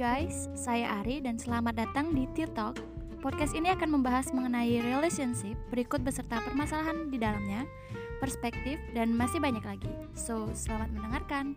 guys, saya Ari dan selamat datang di Tea Talk. Podcast ini akan membahas mengenai relationship berikut beserta permasalahan di dalamnya, perspektif, dan masih banyak lagi. So, selamat mendengarkan.